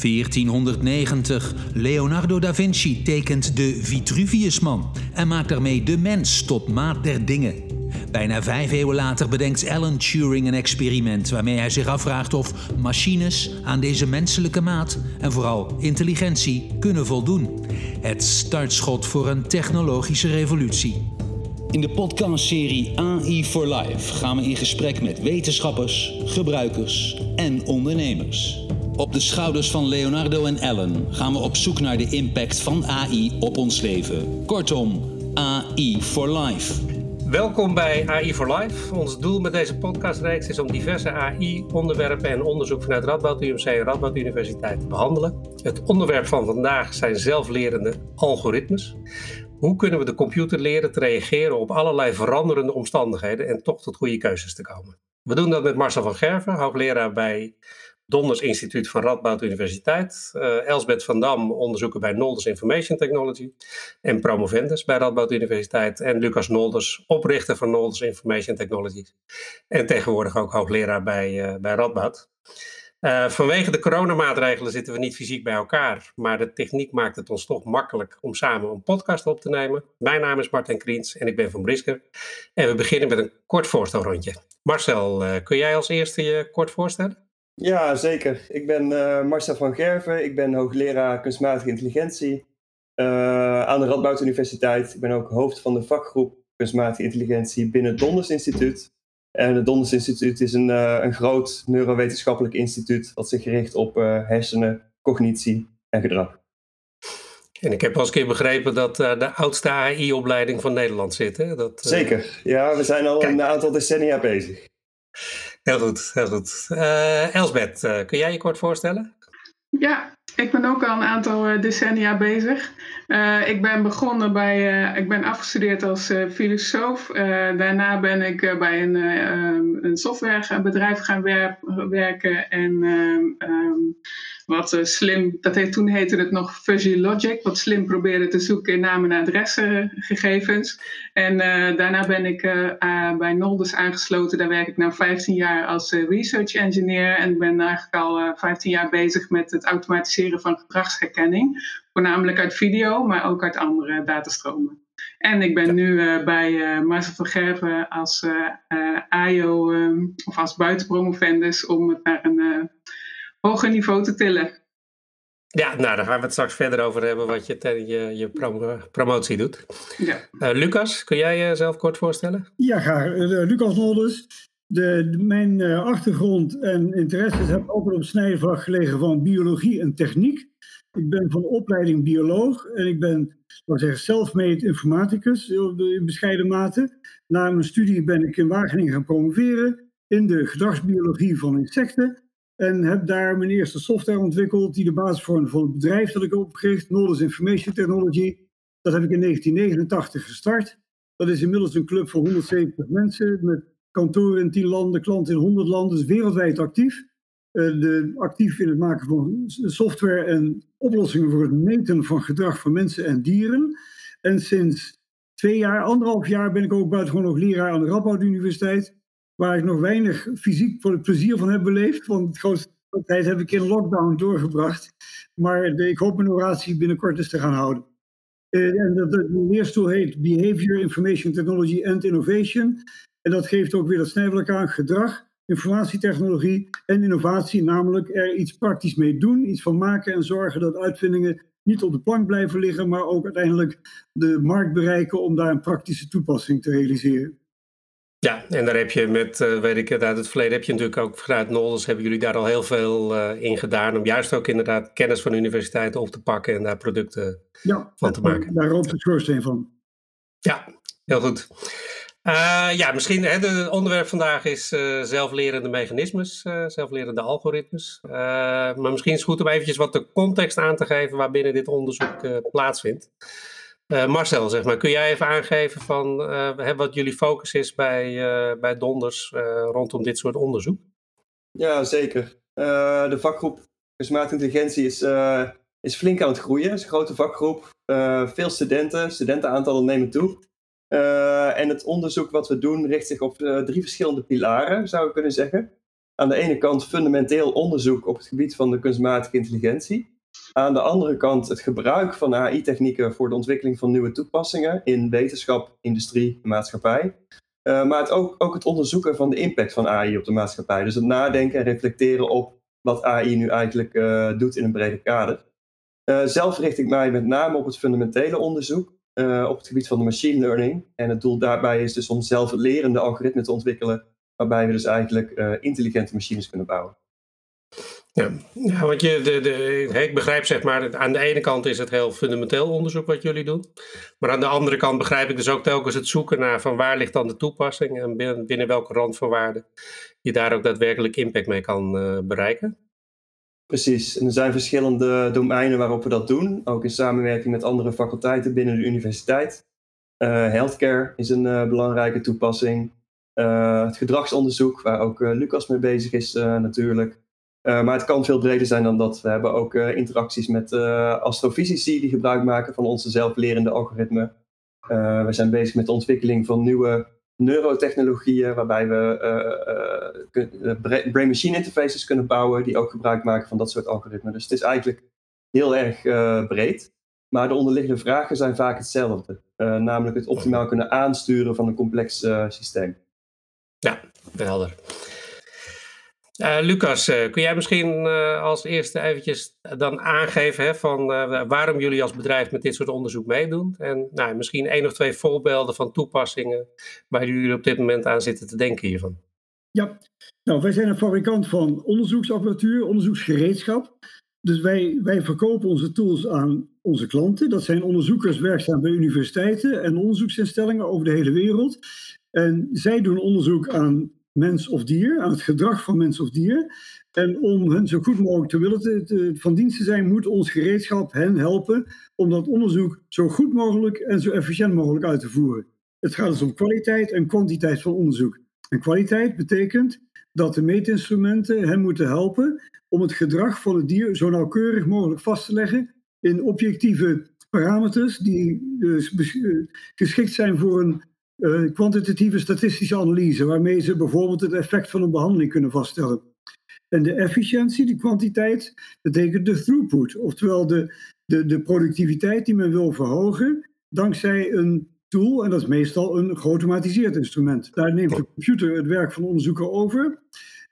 1490. Leonardo da Vinci tekent de Vitruviusman en maakt daarmee de mens tot maat der dingen. Bijna vijf eeuwen later bedenkt Alan Turing een experiment waarmee hij zich afvraagt of machines aan deze menselijke maat en vooral intelligentie kunnen voldoen. Het startschot voor een technologische revolutie. In de podcastserie AI for Life gaan we in gesprek met wetenschappers, gebruikers en ondernemers. Op de schouders van Leonardo en Ellen gaan we op zoek naar de impact van AI op ons leven. Kortom, AI for Life. Welkom bij AI for Life. Ons doel met deze podcastreeks is om diverse AI-onderwerpen en onderzoek vanuit Radboud UMC en Radboud Universiteit te behandelen. Het onderwerp van vandaag zijn zelflerende algoritmes. Hoe kunnen we de computer leren te reageren op allerlei veranderende omstandigheden en toch tot goede keuzes te komen? We doen dat met Marcel van Gerven, hoogleraar bij Donders Instituut van Radboud Universiteit. Uh, Elsbeth van Dam, onderzoeker bij Nolders Information Technology. En promovendus bij Radboud Universiteit. En Lucas Nolders, oprichter van Nolders Information Technology. En tegenwoordig ook hoogleraar bij, uh, bij Radboud. Uh, vanwege de coronamaatregelen zitten we niet fysiek bij elkaar, maar de techniek maakt het ons toch makkelijk om samen een podcast op te nemen. Mijn naam is Martin Kriens en ik ben van Brisker. En we beginnen met een kort voorstelrondje. Marcel, uh, kun jij als eerste je kort voorstellen? Ja, zeker. Ik ben uh, Marcel van Gerven. Ik ben hoogleraar kunstmatige intelligentie aan de Radboud Universiteit. Ik ben ook hoofd van de vakgroep kunstmatige intelligentie binnen het Donders Instituut. En het Donders Instituut is een, uh, een groot neurowetenschappelijk instituut dat zich richt op uh, hersenen, cognitie en gedrag. En ik heb al eens een keer begrepen dat uh, de oudste AI-opleiding van Nederland zit. Hè? Dat, Zeker, ja, we zijn al Kijk. een aantal decennia bezig. Heel goed, heel goed. Elsbeth, kun jij je kort voorstellen? Ja, ik ben ook al een aantal decennia bezig. Uh, ik ben begonnen bij, uh, ik ben afgestudeerd als filosoof. daarna ben ik bij een, een softwarebedrijf gaan wer werken en um, wat slim, dat heet, toen heette het nog Fuzzy Logic, wat slim probeerde te zoeken in namen en adressengegevens. En daarna ben ik bij Nolders aangesloten. Daar werk ik nu 15 jaar als research engineer en ben eigenlijk al 15 jaar bezig met het automatiseren van gedragsherkenning voornamelijk uit video, maar ook uit andere datastromen. En ik ben nu uh, bij uh, Marcel van Gerven als uh, AIO um, of als buitenpromovendus om het naar een hoger niveau te tillen. Ja, nou, daar gaan we het straks verder over hebben wat je tijdens je, je prom promotie doet. Ja. Lucas, kun jij jezelf kort voorstellen? Ja, graag. Lucas Nolders. De, mijn achtergrond en interesses hebben altijd op snijvlak gelegen van biologie en techniek. Ik ben van opleiding bioloog en ik ben, laat zeggen, self-made informaticus in bescheiden mate. Na mijn studie ben ik in Wageningen gaan promoveren in de gedragsbiologie van insecten. En heb daar mijn eerste software ontwikkeld die de basis vormde voor het bedrijf dat ik opgericht, Knowledge Information Technology. Dat heb ik in 1989 gestart. Dat is inmiddels een club van 170 mensen met kantoren in 10 landen, klanten in 100 landen, dus wereldwijd actief. Eh, actief in het maken van software en oplossingen voor het meten van gedrag van mensen en dieren. En sinds twee jaar, anderhalf jaar, ben ik ook buitengewoon nog leraar aan de Radboud Universiteit. Waar ik nog weinig fysiek voor het plezier van heb beleefd. Want de grootste tijd heb ik in lockdown doorgebracht. Maar ik hoop mijn oratie binnenkort eens te gaan houden. Uh, en de, de leerstoel heet Behavior Information Technology and Innovation. En dat geeft ook weer dat snijvlak aan gedrag informatietechnologie en innovatie, namelijk er iets praktisch mee doen, iets van maken en zorgen dat uitvindingen niet op de plank blijven liggen, maar ook uiteindelijk de markt bereiken om daar een praktische toepassing te realiseren. Ja, en daar heb je met, uh, weet ik het uit het verleden, heb je natuurlijk ook vanuit Nolders, hebben jullie daar al heel veel uh, in gedaan om juist ook inderdaad kennis van universiteiten op te pakken en daar producten ja, van te maken. Daar roopt het schoorsteen van. Ja, heel goed. Uh, ja, misschien het onderwerp vandaag is uh, zelflerende mechanismes, uh, zelflerende algoritmes. maar misschien is het goed om eventjes wat de context aan te geven waarbinnen dit onderzoek plaatsvindt. Marcel, zeg maar, kun jij even aangeven van wat jullie focus is bij, bij Donders rondom dit soort onderzoek? Ja, zeker. de vakgroep kunstmatige intelligentie is, is flink aan het groeien. Het is een grote vakgroep. veel studenten, studentenaantallen nemen toe. Uh, en het onderzoek wat we doen richt zich op uh, drie verschillende pilaren, zou ik kunnen zeggen. aan de ene kant fundamenteel onderzoek op het gebied van de kunstmatige intelligentie. Aan de andere kant het gebruik van AI-technieken voor de ontwikkeling van nieuwe toepassingen in wetenschap, industrie en maatschappij. Uh, maar het ook, ook het onderzoeken van de impact van AI op de maatschappij. Dus het nadenken en reflecteren op wat AI nu eigenlijk doet in een breder kader. Zelf richt ik mij met name op het fundamentele onderzoek op het gebied van de machine learning. En het doel daarbij is dus om zelflerende algoritmen te ontwikkelen, waarbij we dus eigenlijk intelligente machines kunnen bouwen. Ja, want je, de, de, ik begrijp zeg maar, aan de ene kant is het heel fundamenteel onderzoek wat jullie doen. Maar aan de andere kant begrijp ik dus ook telkens het zoeken naar van waar ligt dan de toepassing en binnen, welke randvoorwaarden je daar ook daadwerkelijk impact mee kan uh, bereiken. Precies, en er zijn verschillende domeinen waarop we dat doen, ook in samenwerking met andere faculteiten binnen de universiteit. Uh, healthcare is een uh, belangrijke toepassing. het gedragsonderzoek, waar ook Lucas mee bezig is natuurlijk. Maar het kan veel breder zijn dan dat. We hebben ook interacties met astrofysici die gebruik maken van onze zelflerende algoritmen. we zijn bezig met de ontwikkeling van nieuwe neurotechnologieën, waarbij we brain-machine interfaces kunnen bouwen die ook gebruik maken van dat soort algoritmen. Dus het is eigenlijk heel erg breed. Maar de onderliggende vragen zijn vaak hetzelfde. namelijk het optimaal kunnen aansturen van een complex systeem. Ja, helder. Uh, Lucas, uh, kun jij misschien uh, als eerste eventjes dan aangeven hè, van waarom jullie als bedrijf met dit soort onderzoek meedoen? En nou, misschien één of twee voorbeelden van toepassingen waar jullie op dit moment aan zitten te denken hiervan. Ja, nou wij zijn een fabrikant van onderzoeksapparatuur, onderzoeksgereedschap. Dus wij, wij verkopen onze tools aan onze klanten. Dat zijn onderzoekers werkzaam bij universiteiten en onderzoeksinstellingen over de hele wereld. En zij doen onderzoek aan mens of dier, aan het gedrag van mens of dier. En om hen zo goed mogelijk te willen te, van dienst te zijn, moet ons gereedschap hen helpen om dat onderzoek zo goed mogelijk en zo efficiënt mogelijk uit te voeren. Het gaat dus om kwaliteit en kwantiteit van onderzoek. En kwaliteit betekent dat de meetinstrumenten hen moeten helpen om het gedrag van het dier zo nauwkeurig mogelijk vast te leggen in objectieve parameters die dus geschikt zijn voor een uh, kwantitatieve statistische analyse, waarmee ze bijvoorbeeld het effect van een behandeling kunnen vaststellen. En de efficiëntie, de kwantiteit, betekent de throughput, oftewel de, de, de productiviteit die men wil verhogen dankzij een tool, en dat is meestal een geautomatiseerd instrument. Daar neemt de computer het werk van de onderzoeker over.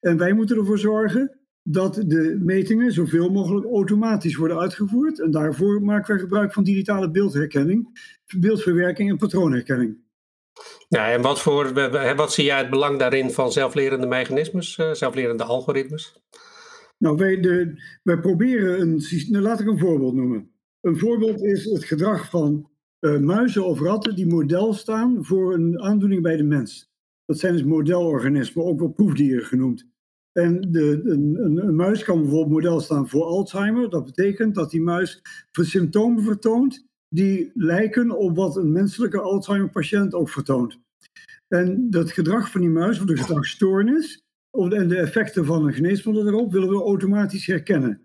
En wij moeten ervoor zorgen dat de metingen zoveel mogelijk automatisch worden uitgevoerd. En daarvoor maken wij gebruik van digitale beeldherkenning, beeldverwerking en patroonherkenning. Ja, en wat, voor, wat zie jij het belang daarin van zelflerende mechanismes, uh, zelflerende algoritmes? Nou, wij, de, wij proberen een. Nou, laat ik een voorbeeld noemen. Een voorbeeld is het gedrag van uh, muizen of ratten die model staan voor een aandoening bij de mens. Dat zijn dus modelorganismen, ook wel proefdieren genoemd. En de, een, een, een, muis kan bijvoorbeeld model staan voor Alzheimer. Dat betekent dat die muis symptomen vertoont die lijken op wat een menselijke Alzheimer-patiënt ook vertoont. En dat gedrag van die muis, of de gedragsstoornis, en de effecten van een geneesmiddel erop, willen we automatisch herkennen.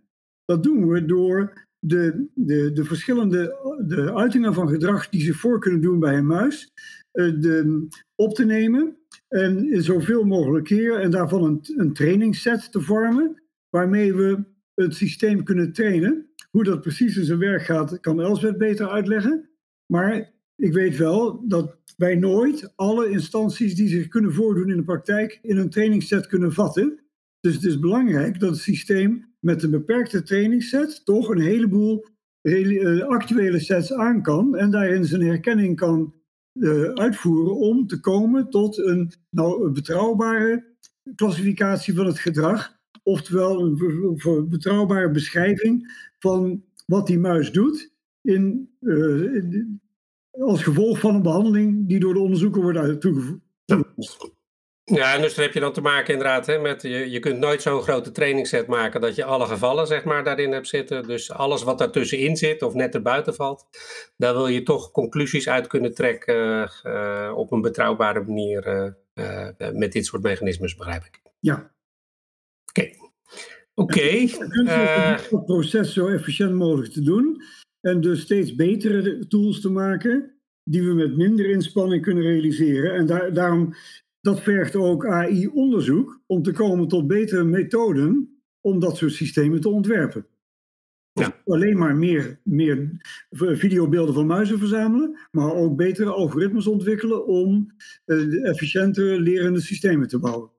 Dat doen we door de, de, de verschillende de uitingen van gedrag die zich voor kunnen doen bij een muis eh, de, op te nemen en zoveel mogelijk keren en daarvan een, een trainingsset te vormen, waarmee we het systeem kunnen trainen hoe dat precies in zijn werk gaat, kan Elsbeth beter uitleggen. Maar ik weet wel dat wij nooit alle instanties die zich kunnen voordoen in de praktijk in een trainingsset kunnen vatten. Dus het is belangrijk dat het systeem met een beperkte trainingsset toch een heleboel eh, actuele sets aan kan en daarin zijn herkenning kan uh, uitvoeren om te komen tot een, nou, een betrouwbare klassificatie van het gedrag. Oftewel een betrouwbare beschrijving van wat die muis doet in, uh, als gevolg van een behandeling die door de onderzoeker wordt toegevoegd. Ja, en dus heb je dan te maken inderdaad hè, met, je, je kunt nooit zo'n grote trainingsset maken dat je alle gevallen zeg maar daarin hebt zitten. Dus alles wat daartussenin zit of net erbuiten valt, daar wil je toch conclusies uit kunnen trekken uh, op een betrouwbare manier uh, met dit soort mechanismes, begrijp ik. Ja. Oké. Oké. Okay. Uh, het proces zo efficiënt mogelijk te doen en dus steeds betere tools te maken die we met minder inspanning kunnen realiseren. En daar, daarom dat vergt ook AI-onderzoek om te komen tot betere methoden om dat soort systemen te ontwerpen. Ja. Alleen maar meer, meer videobeelden van muizen verzamelen, maar ook betere algoritmes ontwikkelen om uh, efficiënter lerende systemen te bouwen.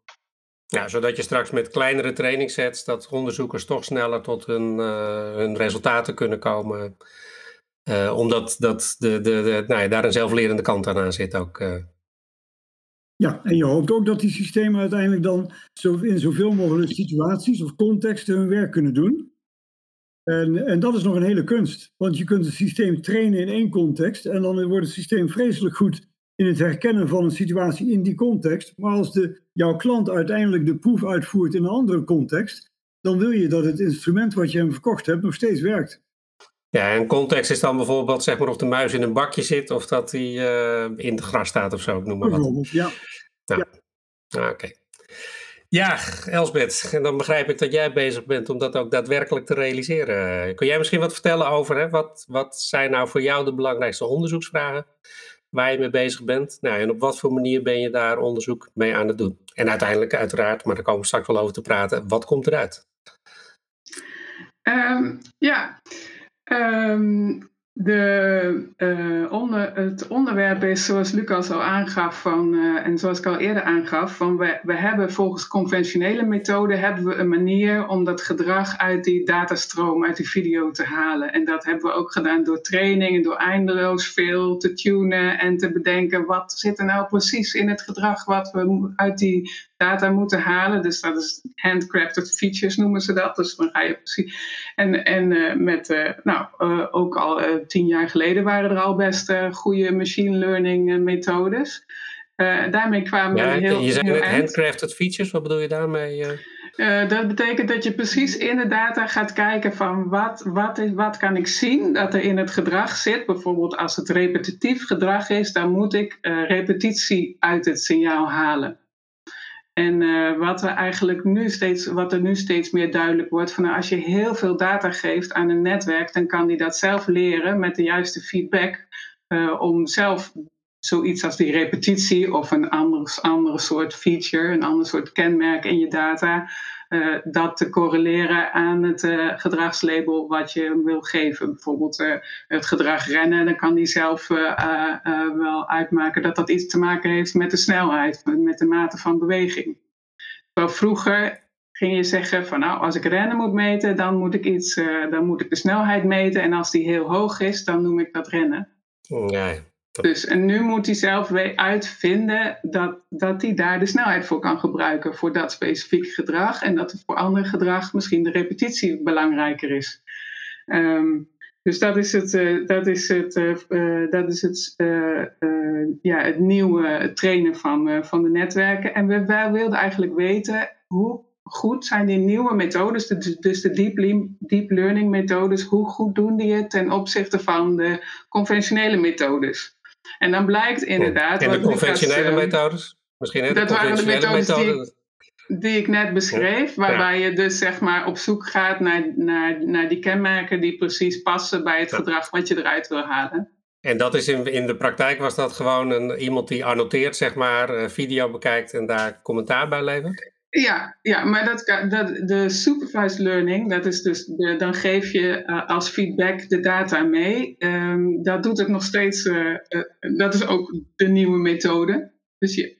Ja, zodat je straks met kleinere trainingssets, dat onderzoekers toch sneller tot hun, uh, hun resultaten kunnen komen. Uh, omdat dat de, de, de, nou ja, daar een zelflerende kant aan zit ook. Ja, en je hoopt ook dat die systemen uiteindelijk dan zo, in zoveel mogelijk situaties of contexten hun werk kunnen doen. En, en dat is nog een hele kunst. Want je kunt het systeem trainen in één context en dan wordt het systeem vreselijk goed in het herkennen van een situatie in die context. Maar als de, jouw klant uiteindelijk de proef uitvoert in een andere context, dan wil je dat het instrument wat je hem verkocht hebt nog steeds werkt. Ja, en context is dan bijvoorbeeld zeg maar of de muis in een bakje zit of dat hij uh, in het gras staat of zo, ik noem maar bijvoorbeeld, ja. ja. Ah, oké. Ja, Elsbeth, en dan begrijp ik dat jij bezig bent om dat ook daadwerkelijk te realiseren. Kun jij misschien wat vertellen over, hè? Wat, wat zijn nou voor jou de belangrijkste onderzoeksvragen waar je mee bezig bent? Nou, en op wat voor manier ben je daar onderzoek mee aan het doen? En uiteindelijk, uiteraard, maar daar komen we straks wel over te praten, wat komt eruit? Um, ja, um, de, uh, onder, het onderwerp is, zoals Lucas al aangaf, van, uh, en zoals ik al eerder aangaf, van we, we hebben volgens conventionele methoden hebben we een manier om dat gedrag uit die datastroom, uit die video te halen. En dat hebben we ook gedaan door training en door eindeloos veel te tunen en te bedenken wat zit er nou precies in het gedrag wat we uit die data moeten halen. Dus dat is handcrafted features noemen ze dat. Dus dan ga je precies. En, en uh, met, uh, nou, uh, ook al tien jaar geleden waren er al best goede machine learning methodes. daarmee kwamen ja, we heel Je zei net handcrafted features, wat bedoel je daarmee? dat betekent dat je precies in de data gaat kijken van wat, wat, is, wat kan ik zien dat er in het gedrag zit. Bijvoorbeeld als het repetitief gedrag is, dan moet ik repetitie uit het signaal halen. En uh, wat, er eigenlijk nu steeds, wat er nu steeds meer duidelijk wordt, van nou, als je heel veel data geeft aan een netwerk, dan kan die dat zelf leren met de juiste feedback uh, om zelf zoiets als die repetitie of een ander, andere soort feature, een ander soort kenmerk in je data, uh, dat te correleren aan het uh, gedragslabel wat je wil geven. Bijvoorbeeld uh, het gedrag rennen, dan kan die zelf wel uitmaken dat dat iets te maken heeft met de snelheid, met de mate van beweging. Vroeger ging je zeggen van nou, als ik rennen moet meten, dan moet ik iets, dan moet ik de snelheid meten en als die heel hoog is, dan noem ik dat rennen. Ja, dus, en nu moet hij zelf uitvinden dat, dat hij daar de snelheid voor kan gebruiken voor dat specifieke gedrag. En dat voor ander gedrag misschien de repetitie belangrijker is. Um, dus dat is het, uh, dat is het, uh, dat is het, ja, het nieuwe trainen van, van de netwerken. En we, wij wilden eigenlijk weten hoe goed zijn die nieuwe methodes, dus de deep, deep learning methodes, hoe goed doen die het ten opzichte van de conventionele methodes. En dan blijkt inderdaad. En de conventionele methodes? Misschien hè? Dat waren de methodes die, die, ik net beschreef, waarbij ja. je dus zeg maar op zoek gaat naar, naar, naar die kenmerken die precies passen bij het ja. gedrag wat je eruit wil halen. En dat is in, in de praktijk was dat gewoon een, iemand die annoteert, zeg maar, video bekijkt en daar commentaar bij levert? Ja, ja maar dat, dat, de supervised learning, dat is dus de, dan geef je uh, als feedback de data mee. Um, dat doet het nog steeds, uh, uh, dat is ook de nieuwe methode. Dus je,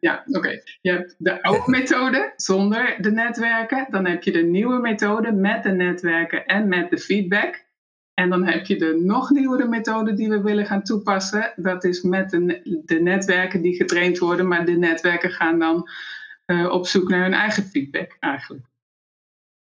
ja, oké. Okay. Je hebt de oude methode zonder de netwerken. Dan heb je de nieuwe methode met de netwerken en met de feedback. En dan heb je de nog nieuwere methode die we willen gaan toepassen. Dat is met de, de netwerken die getraind worden, maar de netwerken gaan dan op zoek naar hun eigen feedback eigenlijk.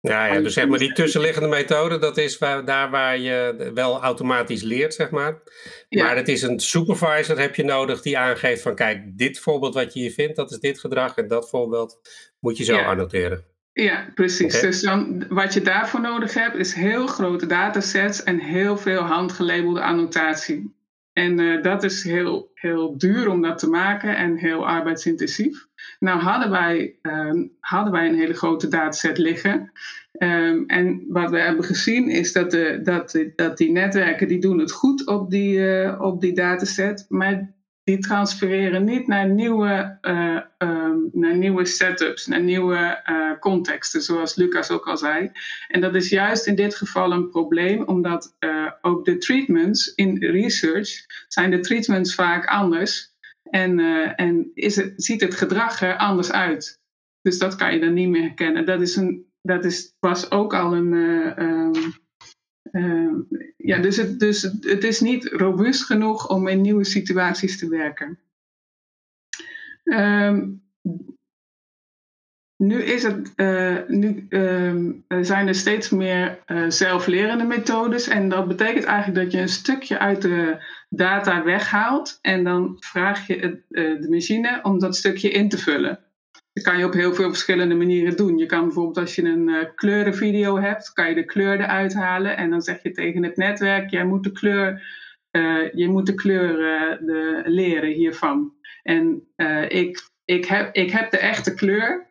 Ja, ja, dus zeg maar die tussenliggende methode, dat is waar, daar waar je wel automatisch leert, zeg maar. Ja. Maar het is een supervisor heb je nodig die aangeeft van kijk, dit voorbeeld wat je hier vindt, dat is dit gedrag en dat voorbeeld moet je zo ja. annoteren. Ja, precies. Okay. Dus dan, wat je daarvoor nodig hebt is heel grote datasets en heel veel handgelabelde annotatie. En uh, dat is heel, heel duur om dat te maken en heel arbeidsintensief. Nou hadden wij, um, hadden wij een hele grote dataset liggen. Um, en wat we hebben gezien is dat, de, dat, dat die netwerken die doen het goed op die, uh, op die dataset. Maar die transfereren niet naar nieuwe, uh, um, naar nieuwe setups, naar nieuwe uh, contexten, zoals Lucas ook al zei. En dat is juist in dit geval een probleem, omdat ook de treatments in research zijn de treatments vaak anders. En, en is het, ziet het gedrag er anders uit. Dus dat kan je dan niet meer herkennen. Dat, is een, dat is, was ook al een. Um, uh, ja, dus, het, dus het is niet robuust genoeg om in nieuwe situaties te werken. Um, nu, is het, uh, nu uh, zijn er steeds meer uh, zelflerende methodes. En dat betekent eigenlijk dat je een stukje uit de data weghaalt. En dan vraag je het, de machine om dat stukje in te vullen. Dat kan je op heel veel verschillende manieren doen. Je kan bijvoorbeeld als je een kleurenvideo hebt, kan je de kleur eruit halen en dan zeg je tegen het netwerk, jij moet de kleur, je moet de kleur de, leren hiervan. En ik, ik, heb, ik heb de echte kleur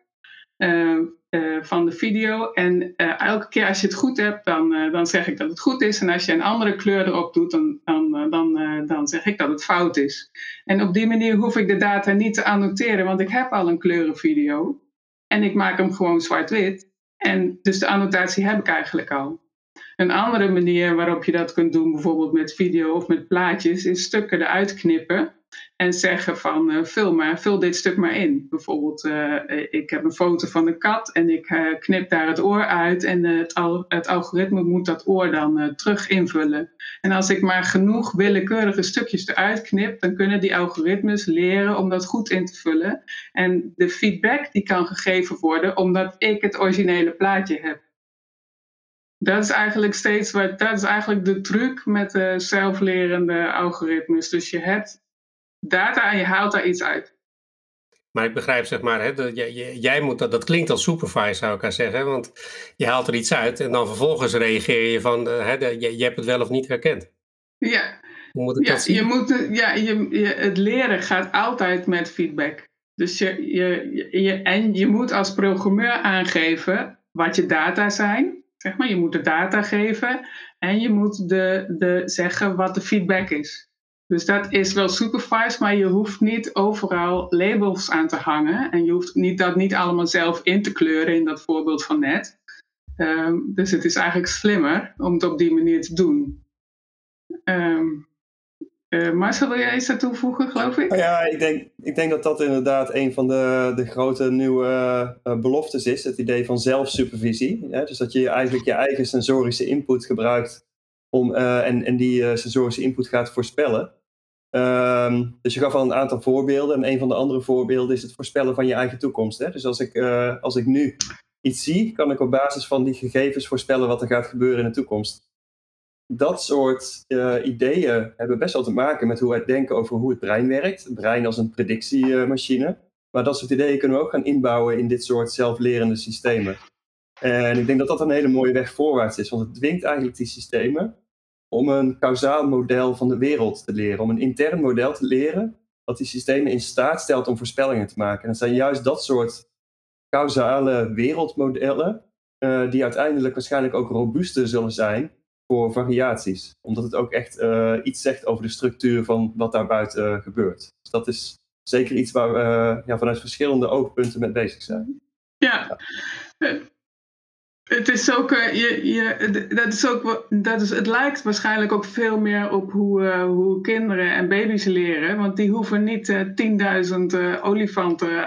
van de video. En uh, elke keer als je het goed hebt, dan, uh, dan zeg ik dat het goed is. En als je een andere kleur erop doet, dan, dan, dan, dan zeg ik dat het fout is. En op die manier hoef ik de data niet te annoteren, want ik heb al een kleurenvideo. En ik maak hem gewoon zwart-wit. En dus de annotatie heb ik eigenlijk al. Een andere manier waarop je dat kunt doen, bijvoorbeeld met video of met plaatjes, is stukken eruit knippen en zeggen van uh, vul, maar, vul dit stuk maar in. Bijvoorbeeld, uh, ik heb een foto van een kat en ik knip daar het oor uit en het, al, het, algoritme moet dat oor dan terug invullen. En als ik maar genoeg willekeurige stukjes eruit knip, dan kunnen die algoritmes leren om dat goed in te vullen. En de feedback die kan gegeven worden omdat ik het originele plaatje heb. Dat is eigenlijk steeds wat, dat is eigenlijk de truc met de zelflerende algoritmes. Dus je hebt data en je haalt daar iets uit. Maar ik begrijp zeg maar, hè, dat jij, jij moet dat, dat klinkt als supervise zou ik haar zeggen, want je haalt er iets uit en dan vervolgens reageer je van, hè, je, je hebt het wel of niet herkend. Ja, Hoe moet ik ja, dat zien? je moet, ja je, je, het leren gaat altijd met feedback. Dus je, je, je, en je moet als programmeur aangeven wat je data zijn. Zeg maar, je moet de data geven en je moet de, de zeggen wat de feedback is. Dus dat is wel supervised, maar je hoeft niet overal labels aan te hangen. En je hoeft niet, dat niet allemaal zelf in te kleuren in dat voorbeeld van net. Um, dus het is eigenlijk slimmer om het op die manier te doen. Um, uh, Marcel, wil jij iets aan toevoegen, geloof ik? Ja, ik denk, ik denk dat dat inderdaad een van de, de grote nieuwe uh, beloftes is. Het idee van zelfsupervisie. Dus dat je eigenlijk je eigen sensorische input gebruikt om, uh, en, en die sensorische input gaat voorspellen. Um, dus je gaf al een aantal voorbeelden. En een van de andere voorbeelden is het voorspellen van je eigen toekomst. Hè? Dus als ik, uh, als ik nu iets zie, kan ik op basis van die gegevens voorspellen wat er gaat gebeuren in de toekomst. Dat soort uh, ideeën hebben best wel te maken met hoe wij denken over hoe het brein werkt. Het brein als een predictiemachine. Maar dat soort ideeën kunnen we ook gaan inbouwen in dit soort zelflerende systemen. En ik denk dat dat een hele mooie weg voorwaarts is, want het dwingt eigenlijk die systemen om een kausaal model van de wereld te leren, om een intern model te leren dat die systemen in staat stelt om voorspellingen te maken. En dat zijn juist dat soort causale wereldmodellen uh, die uiteindelijk waarschijnlijk ook robuuster zullen zijn voor variaties. Omdat het ook echt uh, iets zegt over de structuur van wat daar buiten uh, gebeurt. Dus dat is zeker iets waar we ja, vanuit verschillende oogpunten mee bezig zijn. Ja. ja. Het is ook, uh, je, je, dat is ook, dat is, het lijkt waarschijnlijk ook veel meer op hoe, uh, hoe kinderen en baby's leren. Want die hoeven niet uh, 10.000 olifanten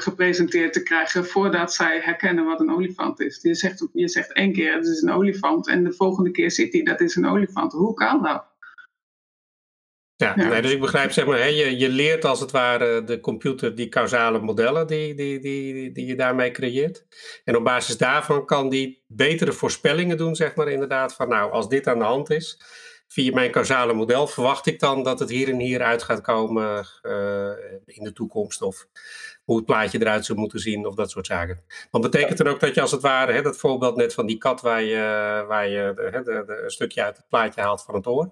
gepresenteerd te krijgen voordat zij herkennen wat een olifant is. Je zegt, je zegt één keer het is een olifant en de volgende keer ziet hij dat is een olifant. Hoe kan dat? Ja, ja. Nee, dus ik begrijp, zeg maar, hè, je, je leert als het ware de computer die causale modellen die, die, die, die je daarmee creëert. En op basis daarvan kan die betere voorspellingen doen, zeg maar, inderdaad, van nou, als dit aan de hand is, via mijn causale model verwacht ik dan dat het hier en hier uit gaat komen uh, in de toekomst of hoe het plaatje eruit zou moeten zien of dat soort zaken. Want betekent het ook dat je als het ware, hè, dat voorbeeld net van die kat waar je, waar je de, een stukje uit het plaatje haalt van het oor,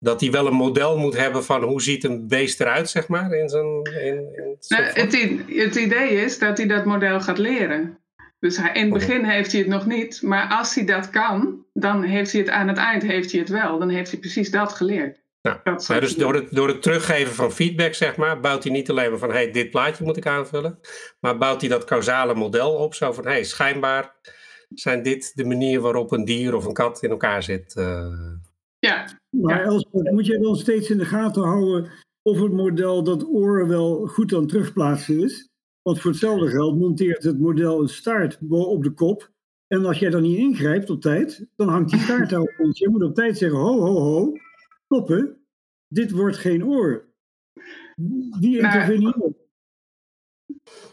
dat hij wel een model moet hebben van hoe ziet een beest eruit, zeg maar, in zijn... In, in nou, het, het, idee is dat hij dat model gaat leren. Dus hij, in het begin heeft hij het nog niet, maar als hij dat kan, dan heeft hij het aan het eind heeft hij het wel. Dan heeft hij precies dat geleerd. Ja. ja dus door het, door het teruggeven van feedback, zeg maar, bouwt hij niet alleen maar van hey, dit plaatje moet ik aanvullen, maar bouwt hij dat causale model op, zo van hey, schijnbaar zijn dit de manier waarop een dier of een kat in elkaar zit. Uh... Ja. Maar Elspeth, moet je dan steeds in de gaten houden of het model dat oor wel goed aan terugplaatsen is? Want voor hetzelfde geld monteert het model een staart op de kop. En als jij dan niet ingrijpt op tijd, dan hangt die staart daar op ons. Je moet op tijd zeggen, ho, ho, ho, stoppen. Dit wordt geen oor. Wie interveneert?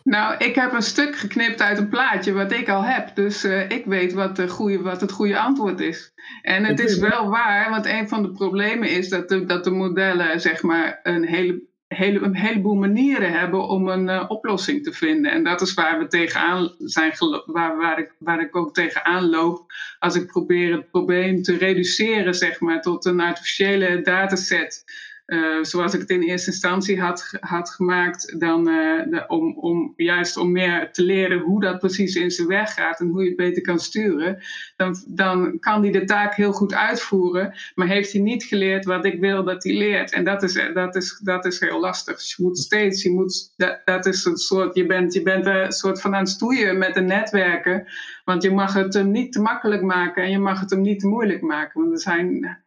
Nou, ik heb een stuk geknipt uit een plaatje wat ik al heb. Dus uh, ik weet wat, de goede, wat het goede antwoord is. En het is wel waar, want een van de problemen is dat de, dat de modellen zeg maar een hele hele, een heleboel manieren hebben om een uh, oplossing te vinden. En dat is waar we tegenaan zijn waar, waar, ik, waar ik ook tegenaan loop als ik probeer het probleem te reduceren, zeg maar, tot een artificiële dataset. Uh, zoals ik het in eerste instantie had, had gemaakt, dan, uh, om, om, juist om meer te leren hoe dat precies in zijn weg gaat en hoe je het beter kan sturen, dan, dan kan hij de taak heel goed uitvoeren, maar heeft hij niet geleerd wat ik wil dat hij leert. En dat is, dat is, dat is heel lastig. Dus je moet steeds, je moet, dat, dat is een soort, je bent, je bent een soort van aan het stoeien met de netwerken, want je mag het hem niet te makkelijk maken en je mag het hem niet te moeilijk maken. Want er zijn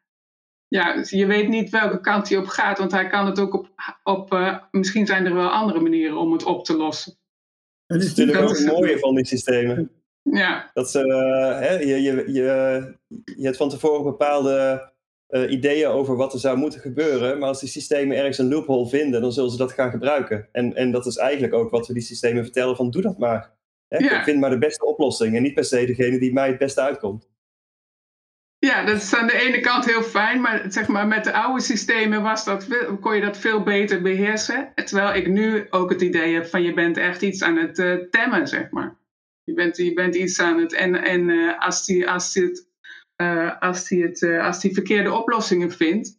ja, dus je weet niet welke kant hij op gaat, want hij kan het ook op, op uh, misschien zijn er wel andere manieren om het op te lossen. Dat is natuurlijk ook het mooie van die systemen. Ja. Dat ze, uh, hè, je, je, je, je hebt van tevoren bepaalde uh, ideeën over wat er zou moeten gebeuren, maar als die systemen ergens een loophole vinden, dan zullen ze dat gaan gebruiken. En, en dat is eigenlijk ook wat we die systemen vertellen van doe dat maar. Hè? Ja. Vind maar de beste oplossing en niet per se degene die mij het beste uitkomt. Ja, dat is aan de ene kant heel fijn, maar zeg maar met de oude systemen was dat, kon je dat veel beter beheersen. Terwijl ik nu ook het idee heb van je bent echt iets aan het uh, temmen, zeg maar. Je bent, je bent iets aan het. En, en uh, als die, als die, uh, als die, het, als die verkeerde oplossingen vindt,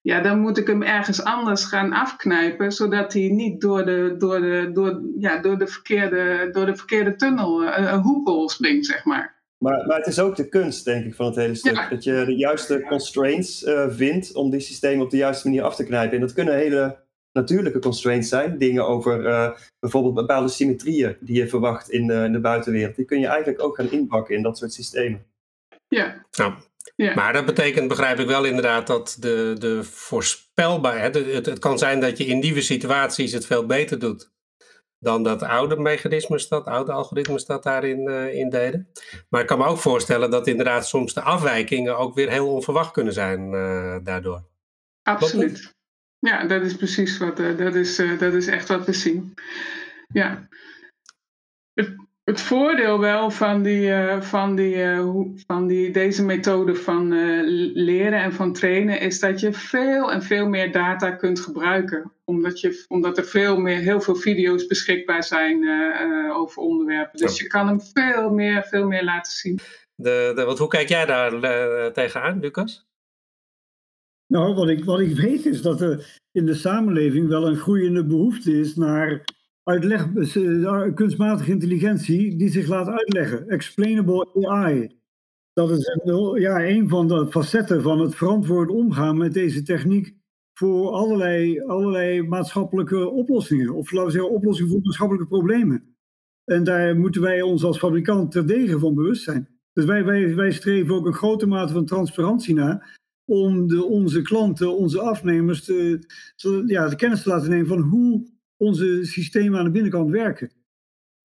ja, dan moet ik hem ergens anders gaan afknijpen, zodat hij niet door de, door de, door, ja, door de, verkeerde, door de verkeerde tunnel, een hoepel springt, zeg maar. Maar, maar het is ook de kunst, denk ik, van het hele stuk. Dat je de juiste constraints uh, vindt om die systemen op de juiste manier af te knijpen. En dat kunnen hele natuurlijke constraints zijn. Dingen over uh, bijvoorbeeld bepaalde symmetrieën die je verwacht in de, in de, buitenwereld. Die kun je eigenlijk ook gaan inpakken in dat soort systemen. Ja. ja. ja. Maar dat betekent, begrijp ik wel inderdaad, dat de, de voorspelbaarheid. Het, het kan zijn dat je in nieuwe situaties het veel beter doet dan dat oude mechanismes, dat oude algoritmes dat daarin in deden. Maar ik kan me ook voorstellen dat inderdaad soms de afwijkingen ook weer heel onverwacht kunnen zijn uh, daardoor. Absoluut. Ja, dat is precies wat, uh, dat, is, dat is echt wat we zien. Ja voordeel wel van, die, uh, van, die, uh, van die, deze methode van uh, leren en van trainen is dat je veel en veel meer data kunt gebruiken. Omdat, je, omdat er veel meer, heel veel video's beschikbaar zijn over onderwerpen. Dus je kan hem veel meer, veel meer laten zien. De, de, wat, hoe kijk jij daar tegenaan, Lucas? Nou, wat ik, wat ik weet is dat er in de samenleving wel een groeiende behoefte is naar uitleg, eh, kunstmatige intelligentie die zich laat uitleggen. Explainable AI. Dat is een, ja, een van de facetten van het verantwoord omgaan met deze techniek voor allerlei, allerlei maatschappelijke oplossingen. Of laten we zeggen, oplossingen voor maatschappelijke problemen. En daar moeten wij ons als fabrikant terdege van bewust zijn. Dus wij, wij, wij streven ook een grote mate van transparantie na. Om de, onze klanten, onze afnemers, te, te, ja, de kennis te laten nemen van hoe onze systemen aan de binnenkant werken.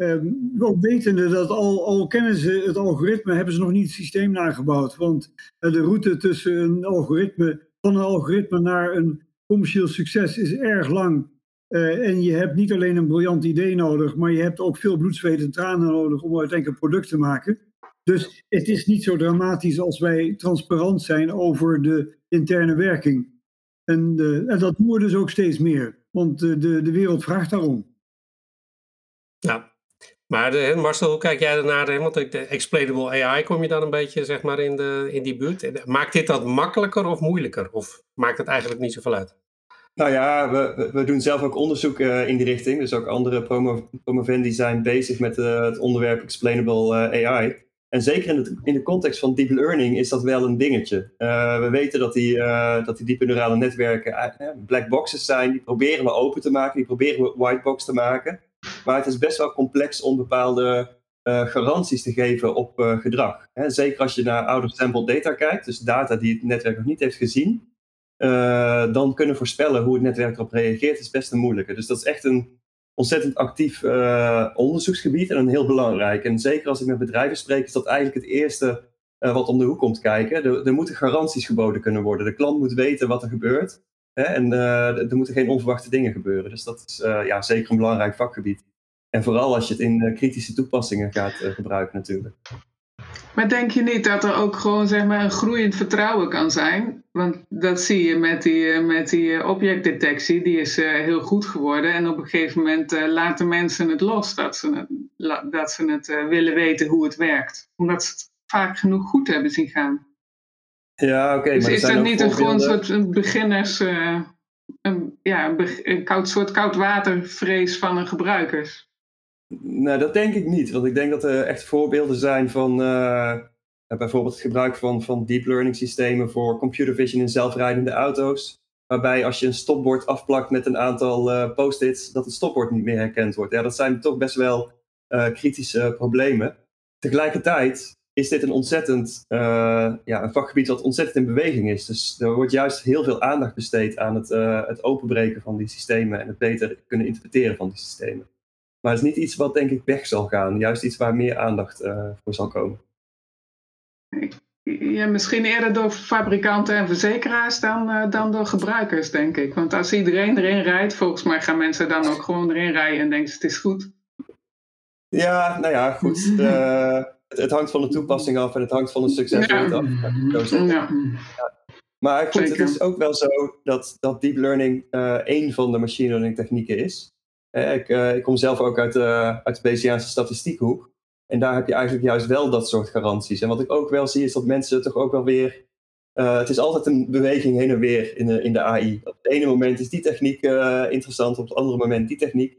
Um, ook wetende dat al, al kennen ze het algoritme, hebben ze nog niet het systeem nagebouwd. Want uh, de route tussen een algoritme, van een algoritme naar een commercieel succes is erg lang. Uh, en je hebt niet alleen een briljant idee nodig, maar je hebt ook veel bloed, zweet en tranen nodig om uiteindelijk een product te maken. Dus het is niet zo dramatisch als wij transparant zijn over de interne werking. En, uh, en dat doen we dus ook steeds meer. Want de, de, de wereld vraagt daarom. Ja, maar de, Marcel, hoe kijk jij ernaar? Want de explainable AI kom je dan een beetje zeg maar, in, de, in die buurt. Maakt dit dat makkelijker of moeilijker? Of maakt het eigenlijk niet zoveel uit? Nou ja, we, we doen zelf ook onderzoek uh, in die richting. Dus ook andere promo, promovendi zijn bezig met uh, het onderwerp explainable uh, AI. En zeker in, in de context van deep learning is dat wel een dingetje. Uh, we weten dat die, uh, dat die diepe neurale netwerken uh, black boxes zijn. Die proberen we open te maken, die proberen we white box te maken. Maar het is best wel complex om bepaalde garanties te geven op gedrag. Zeker als je naar out-of-sample data kijkt, dus data die het netwerk nog niet heeft gezien. dan kunnen voorspellen hoe het netwerk erop reageert, is best een moeilijke. Dus dat is echt een ontzettend actief uh, onderzoeksgebied en een heel belangrijk. En zeker als ik met bedrijven spreek, is dat eigenlijk het eerste uh, wat om de hoek komt kijken. Er, moeten garanties geboden kunnen worden. De klant moet weten wat er gebeurt. Hè, en uh, er moeten geen onverwachte dingen gebeuren. Dus dat is ja, zeker een belangrijk vakgebied. En vooral als je het in kritische toepassingen gaat gebruiken natuurlijk. Maar denk je niet dat er ook gewoon zeg maar, een groeiend vertrouwen kan zijn? Want dat zie je met die, eh, met die eh, objectdetectie, die is uh, heel goed geworden. En op een gegeven moment laten mensen het los, dat ze het, dat ze het willen weten hoe het werkt. Omdat ze het vaak genoeg goed hebben zien gaan. Ja, oké. Okay, dus is dat niet een gewoon soort een beginners, een, ja, een, een koud, soort koudwatervrees van een gebruikers? Nou, dat denk ik niet. Want ik denk dat er echt voorbeelden zijn van uh, bijvoorbeeld het gebruik van, van deep learning systemen voor computer vision in zelfrijdende auto's. Waarbij als je een stopbord afplakt met een aantal uh, post-its, dat het stopbord niet meer herkend wordt. Ja, dat zijn toch best wel uh, kritische problemen. Tegelijkertijd is dit een ontzettend, ja, een vakgebied wat ontzettend in beweging is. Dus er wordt juist heel veel aandacht besteed aan het, het openbreken van die systemen en het beter kunnen interpreteren van die systemen. Maar het is niet iets wat denk ik weg zal gaan. Juist iets waar meer aandacht uh, voor zal komen. Ja, misschien eerder door fabrikanten en verzekeraars dan, uh, dan door gebruikers, denk ik. Want als iedereen erin rijdt, volgens mij gaan mensen dan ook gewoon erin rijden en denken het is goed. Ja, nou ja, goed. Uh, het, het, hangt van de toepassing af en het hangt van de succes ja. af. Ja. Maar goed, Zeker. het is ook wel zo dat, dat deep learning één van de machine learning technieken is. Ik, uh, ik, kom zelf ook uit, uh, uit de Bayesiaanse statistiekhoek. En daar heb je eigenlijk juist wel dat soort garanties. En wat ik ook wel zie is dat mensen toch ook wel weer. Het is altijd een beweging heen en weer in de, in de AI. Op het ene moment is die techniek interessant, op het andere moment die techniek.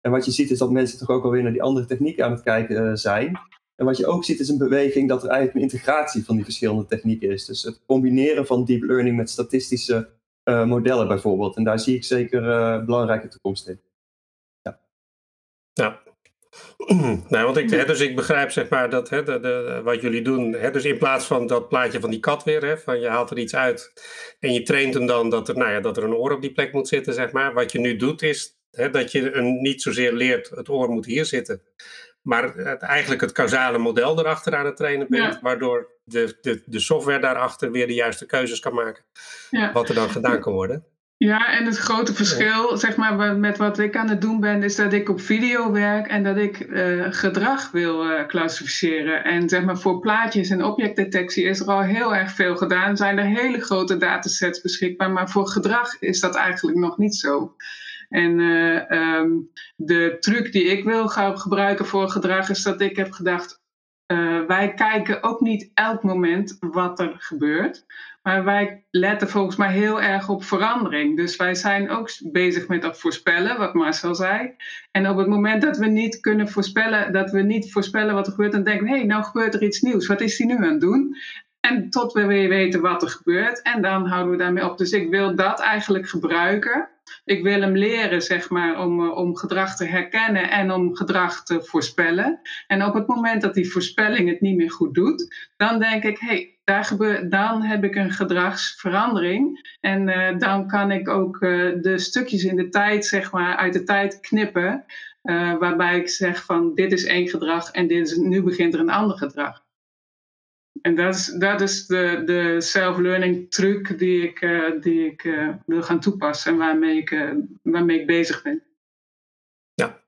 En wat je ziet is dat mensen toch ook wel weer naar die andere techniek aan het kijken zijn. En wat je ook ziet is een beweging dat er eigenlijk een integratie van die verschillende technieken is. Dus het combineren van deep learning met statistische modellen bijvoorbeeld. En daar zie ik zeker belangrijke toekomst in. Ja. Nou, want ik, hè, dus ik begrijp zeg maar dat hè, de, de, wat jullie doen. Hè, dus in plaats van dat plaatje van die kat weer, hè, van je haalt er iets uit en je traint hem dan dat er, nou ja, dat er een oor op die plek moet zitten, zeg maar. Wat je nu doet is hè, dat je een, niet zozeer leert het oor moet hier zitten, maar het, eigenlijk het causale model erachter aan het trainen bent, ja. waardoor de, de, de software daarachter weer de juiste keuzes kan maken. Ja. Wat er dan gedaan kan worden. Ja, en het grote verschil zeg maar, met wat ik aan het doen ben, is dat ik op video werk en dat ik uh, gedrag wil uh, klassificeren. En zeg maar, voor plaatjes en objectdetectie is er al heel erg veel gedaan. Zijn er hele grote datasets beschikbaar, maar voor gedrag is dat eigenlijk nog niet zo. En uh, um, de truc die ik wil gaan gebruiken voor gedrag is dat ik heb gedacht, wij kijken ook niet elk moment wat er gebeurt. Maar wij letten volgens mij heel erg op verandering. Dus wij zijn ook bezig met dat voorspellen, wat Marcel zei. En op het moment dat we niet kunnen voorspellen, dat we niet voorspellen wat er gebeurt, dan denken we, hé, hey, nou gebeurt er iets nieuws. Wat is die nu aan het doen? En tot we weer weten wat er gebeurt. En dan houden we daarmee op. Dus ik wil dat eigenlijk gebruiken. Ik wil hem leren, zeg maar, om, eh, om gedrag te herkennen en om gedrag te voorspellen. En op het moment dat die voorspelling het niet meer goed doet, dan denk ik, hé, hey, daar gebeurt, dan heb ik een gedragsverandering. En uh, dan kan ik ook uh, de stukjes in de tijd, zeg maar, uit de tijd knippen. Uh, waarbij ik zeg van dit is één gedrag en dit is, nu begint er een ander gedrag. En dat is, dat is de, de self-learning truc die ik, die ik wil gaan toepassen en waarmee ik, waarmee ik bezig ben. Ja.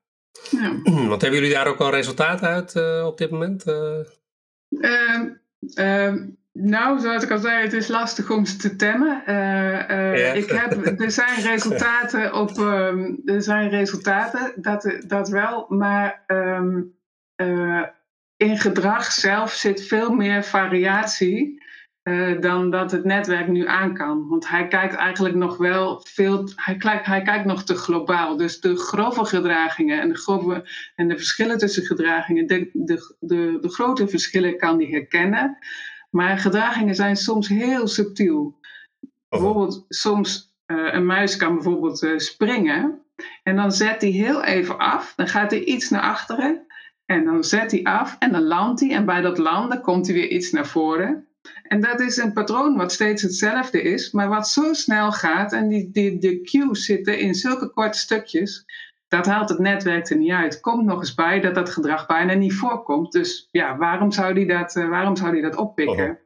ja. Wat hebben jullie daar ook al resultaten uit op dit moment? Ehm, nou, zoals ik al zei, het is lastig om ze te temmen. Uh, uh, ik heb, er zijn resultaten op, um, er zijn resultaten, dat, dat wel, maar um, uh, in gedrag zelf zit veel meer variatie dan dat het netwerk nu aan kan. Want hij kijkt eigenlijk nog wel veel, hij kijkt, hij kijkt nog te globaal. Dus de grove gedragingen en de, grove, en de verschillen tussen gedragingen, de, de, de, de grote verschillen kan hij herkennen. Maar gedragingen zijn soms heel subtiel. Bijvoorbeeld, soms uh, een muis kan bijvoorbeeld uh, springen. En dan zet hij heel even af. Dan gaat hij iets naar achteren. En dan zet hij af en dan landt hij. En bij dat landen komt hij weer iets naar voren. En dat is een patroon wat steeds hetzelfde is, maar wat zo snel gaat. En die, die, de cues zitten in zulke korte stukjes. Dat haalt het netwerk er niet uit. Komt nog eens bij dat dat gedrag bijna niet voorkomt. Dus ja, waarom zou die dat, uh, waarom zou die dat oppikken? Oh.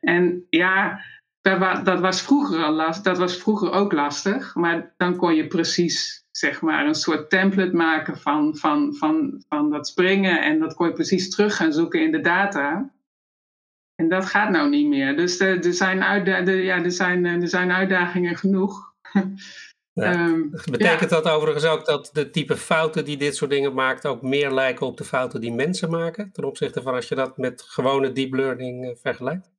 En ja, dat, dat, was vroeger al last, dat was vroeger ook lastig. Maar dan kon je precies zeg maar een soort template maken van, van, van, van dat springen. En dat kon je precies terug gaan zoeken in de data. En dat gaat nou niet meer. Dus er, er, zijn, uitda de, ja, er, zijn, er zijn uitdagingen genoeg. Ja. Um, Betekent ja. dat overigens ook dat de type fouten die dit soort dingen maakt ook meer lijken op de fouten die mensen maken? Ten opzichte van als je dat met gewone deep learning uh, vergelijkt?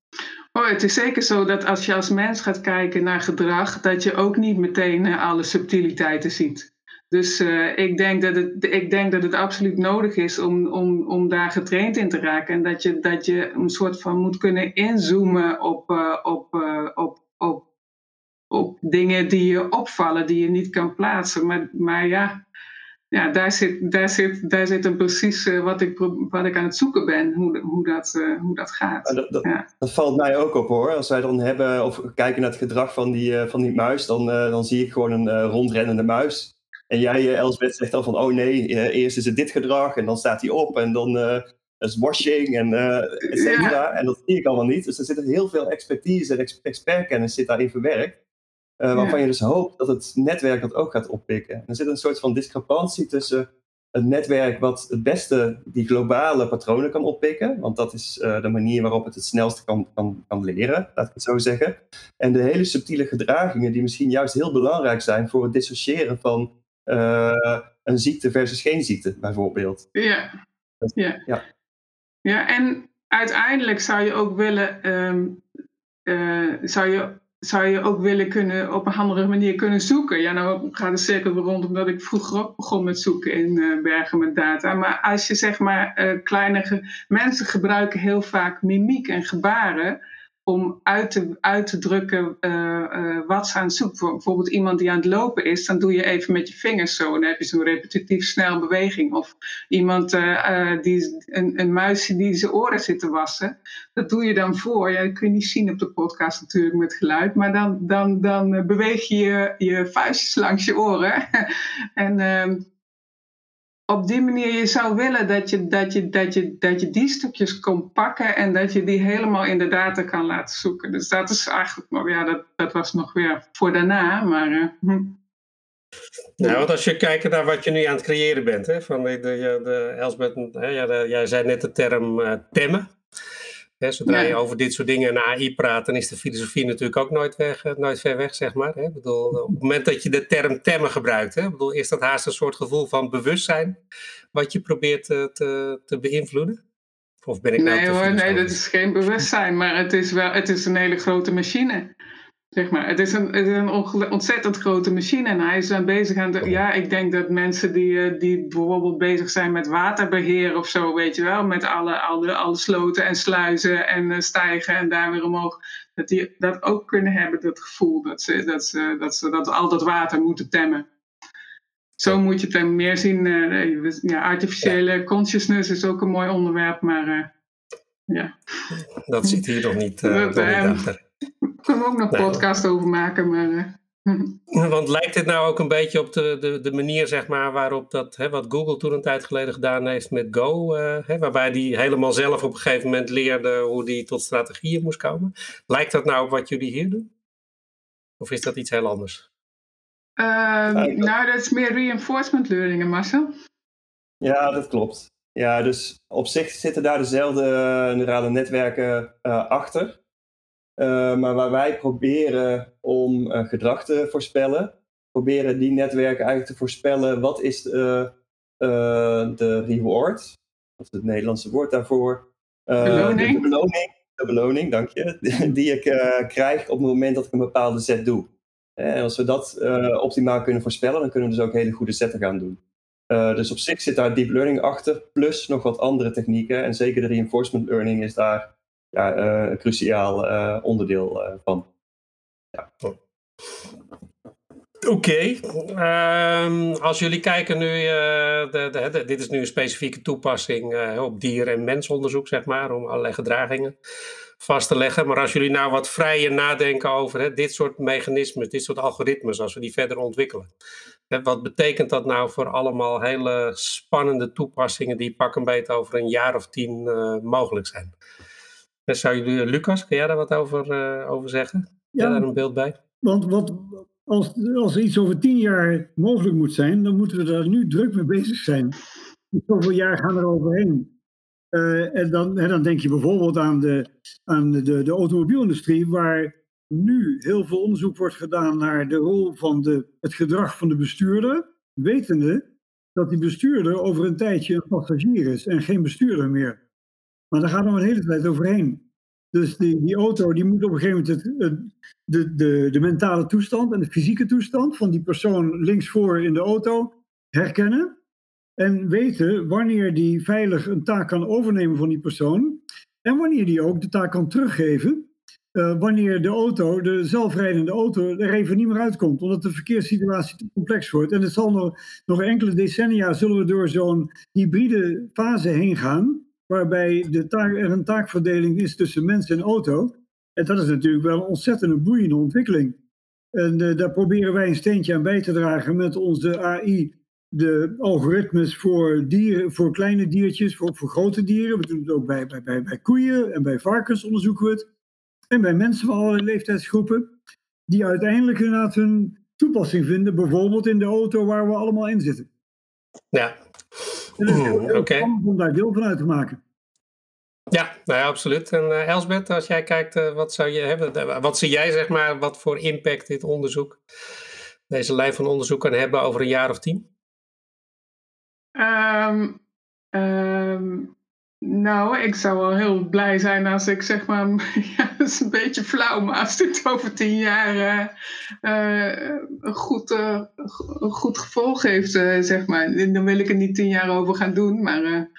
Oh, het is zeker zo dat als je als mens gaat kijken naar gedrag, dat je ook niet meteen uh, alle subtiliteiten ziet. Dus uh, ik, denk dat het, ik denk dat het absoluut nodig is om, om, om daar getraind in te raken. En dat je, dat je een soort van moet kunnen inzoomen op, uh, op, uh, op, op, op dingen die je opvallen, die je niet kan plaatsen. Maar, maar ja, ja daar, zit, daar, zit, daar zit een precies wat, ik, wat ik aan het zoeken ben, hoe, hoe, dat, hoe dat gaat. Dat, dat, ja. dat, valt mij ook op hoor. Als wij dan hebben of kijken naar het gedrag van die, van die muis, dan, dan zie ik gewoon een rondrennende muis. En jij, Elsbeth, zegt dan van, oh nee, eerst is het dit gedrag en dan staat hij op en dan is washing en et cetera. En dat zie ik allemaal niet. Dus er zit heel veel expertise en expertkennis zit daarin verwerkt. Uh, waarvan ja. je dus hoopt dat het netwerk dat ook gaat oppikken. Er zit een soort van discrepantie tussen het netwerk wat het beste die globale patronen kan oppikken. Want dat is de manier waarop het het snelste kan, kan, kan leren, laat ik het zo zeggen. En de hele subtiele gedragingen die misschien juist heel belangrijk zijn voor het dissociëren van uh, een ziekte versus geen ziekte, bijvoorbeeld. Ja. ja. ja. ja, en uiteindelijk zou je ook willen, um, uh, zou je, zou je ook willen kunnen op een handige manier kunnen zoeken. Ja, nou gaat de cirkel rond omdat ik vroeger ook begon met zoeken in uh, bergen met data. Maar als je zeg maar kleine ge mensen gebruiken heel vaak mimiek en gebaren om uit te, uit te drukken uh, uh, wat ze aan het zoeken. Bijvoorbeeld iemand die aan het lopen is, dan doe je even met je vingers zo. Dan heb je zo'n repetitief snel beweging. Of iemand, uh, die, een, een muisje die zijn oren zit te wassen. Dat doe je dan voor. Ja, dat kun je niet zien op de podcast natuurlijk met geluid. Maar dan, dan, dan beweeg je je, je vuistjes langs je oren. en ehm, op die manier je zou willen dat je, dat, je, dat, je, dat je die stukjes kon pakken en dat je die helemaal in de data kan laten zoeken. Dus dat is eigenlijk nog, ja, dat, dat was nog weer voor daarna, maar. Nou, want als je kijkt naar wat je nu aan het creëren bent, hè, van de, de, de Elsbeth, de, jij zei net de term uh, temmen. Zodra je over dit soort dingen en AI praat, dan is de filosofie natuurlijk ook nooit, weg, nooit ver weg, zeg maar. Bedoel, op het moment dat je de term temmen gebruikt, hè, bedoel, is dat haast een soort gevoel van bewustzijn wat je probeert te, te, te beïnvloeden? Of ben ik nou nee hoor, nee, dat is geen bewustzijn, maar het is wel, het is een hele grote machine. Zeg maar, het is een, het is een ontzettend grote machine en hij is dan bezig aan de. Ja, ik denk dat mensen die, die bijvoorbeeld bezig zijn met waterbeheer of zo, weet je wel, met alle, alle, alle sloten en sluizen en stijgen en daar weer omhoog, dat die dat ook kunnen hebben, dat gevoel dat ze dat, ze, dat, ze, dat al dat water moeten temmen. Zo moet je het dan meer zien. Ja, artificiële consciousness is ook een mooi onderwerp, maar ja. Dat zit hier nog niet, uh, dat, nog niet achter. Kunnen we ook nog een podcast over maken, maar... Want lijkt dit nou ook een beetje op de, de, de manier zeg maar, waarop dat, hè, wat Google toen een tijd geleden gedaan heeft met Go, uh, hè, waarbij die helemaal zelf op een gegeven moment leerde hoe die tot strategieën moest komen. Lijkt dat nou op wat jullie hier doen? Of is dat iets heel anders? Uh, nou, dat is meer reinforcement learning, Marcel. Ja, dat klopt. Ja, dus op zich zitten daar dezelfde neurale netwerken uh, achter. Uh, maar waar wij proberen om uh, gedrag te voorspellen, proberen die netwerken eigenlijk te voorspellen wat is de, uh, de reward, dat is het Nederlandse woord daarvoor. beloning. De beloning, de beloning, dank je, die ik krijg op het moment dat ik een bepaalde set doe. En als we dat optimaal kunnen voorspellen, dan kunnen we dus ook hele goede setten gaan doen. dus op zich zit daar deep learning achter, plus nog wat andere technieken. En zeker de reinforcement learning is daar ja, een cruciaal onderdeel van. Ja. Oké, ehm, als jullie kijken nu, de, de, dit is nu een specifieke toepassing op dier- en mensonderzoek, zeg maar, om allerlei gedragingen vast te leggen. Maar als jullie nou wat vrijer nadenken over hè, dit soort mechanismes, dit soort algoritmes, als we die verder ontwikkelen. Wat betekent dat nou voor allemaal hele spannende toepassingen die pak een beetje over een jaar of tien mogelijk zijn? Zou jullie, Lucas, kun jij daar wat over, over zeggen? Ja, daar een beeld bij? Want wat, als, als iets over tien jaar mogelijk moet zijn, dan moeten we daar nu druk mee bezig zijn. Zoveel jaar gaan er overheen. Uh, en, dan, dan denk je bijvoorbeeld aan, de, aan de, de automobielindustrie, waar nu heel veel onderzoek wordt gedaan naar de rol van de, het gedrag van de bestuurder, wetende dat die bestuurder over een tijdje een passagier is en geen bestuurder meer. Maar daar gaat nog een hele tijd overheen. Dus die, die auto die moet op een gegeven moment de, de, de mentale toestand en de fysieke toestand van die persoon linksvoor in de auto herkennen. En weten wanneer die veilig een taak kan overnemen van die persoon. En wanneer die ook de taak kan teruggeven. Uh, wanneer de auto, de zelfrijdende auto, er even niet meer uitkomt. Omdat de verkeerssituatie te complex wordt. En het zal nog, nog enkele decennia zullen we door zo'n hybride fase heen gaan waarbij de taak, er een taakverdeling is tussen mens en auto. En dat is natuurlijk wel een ontzettend boeiende ontwikkeling. En uh, daar proberen wij een steentje aan bij te dragen met onze AI, de algoritmes voor, dieren, voor kleine diertjes, voor, voor grote dieren. We doen het ook bij, bij, bij, bij koeien en bij varkens onderzoeken we het. En bij mensen van allerlei leeftijdsgroepen, die uiteindelijk hun toepassing vinden, bijvoorbeeld in de auto waar we allemaal in zitten. Ja, Oké. Okay. Om daar deel van uit te maken. Ja, nou ja, absoluut. En uh, Elsbeth, als jij kijkt, uh, wat zou je hebben? Wat zie jij, zeg maar, wat voor impact dit onderzoek, deze lijn van onderzoek kan hebben over een jaar of tien? Um, um, nou, ik zou wel heel blij zijn als ik zeg maar, ja, dat is een beetje flauw, maar als dit over tien jaar uh, uh, een, goed, uh, een goed gevolg heeft, zeg maar. Dan wil ik er niet tien jaar over gaan doen, maar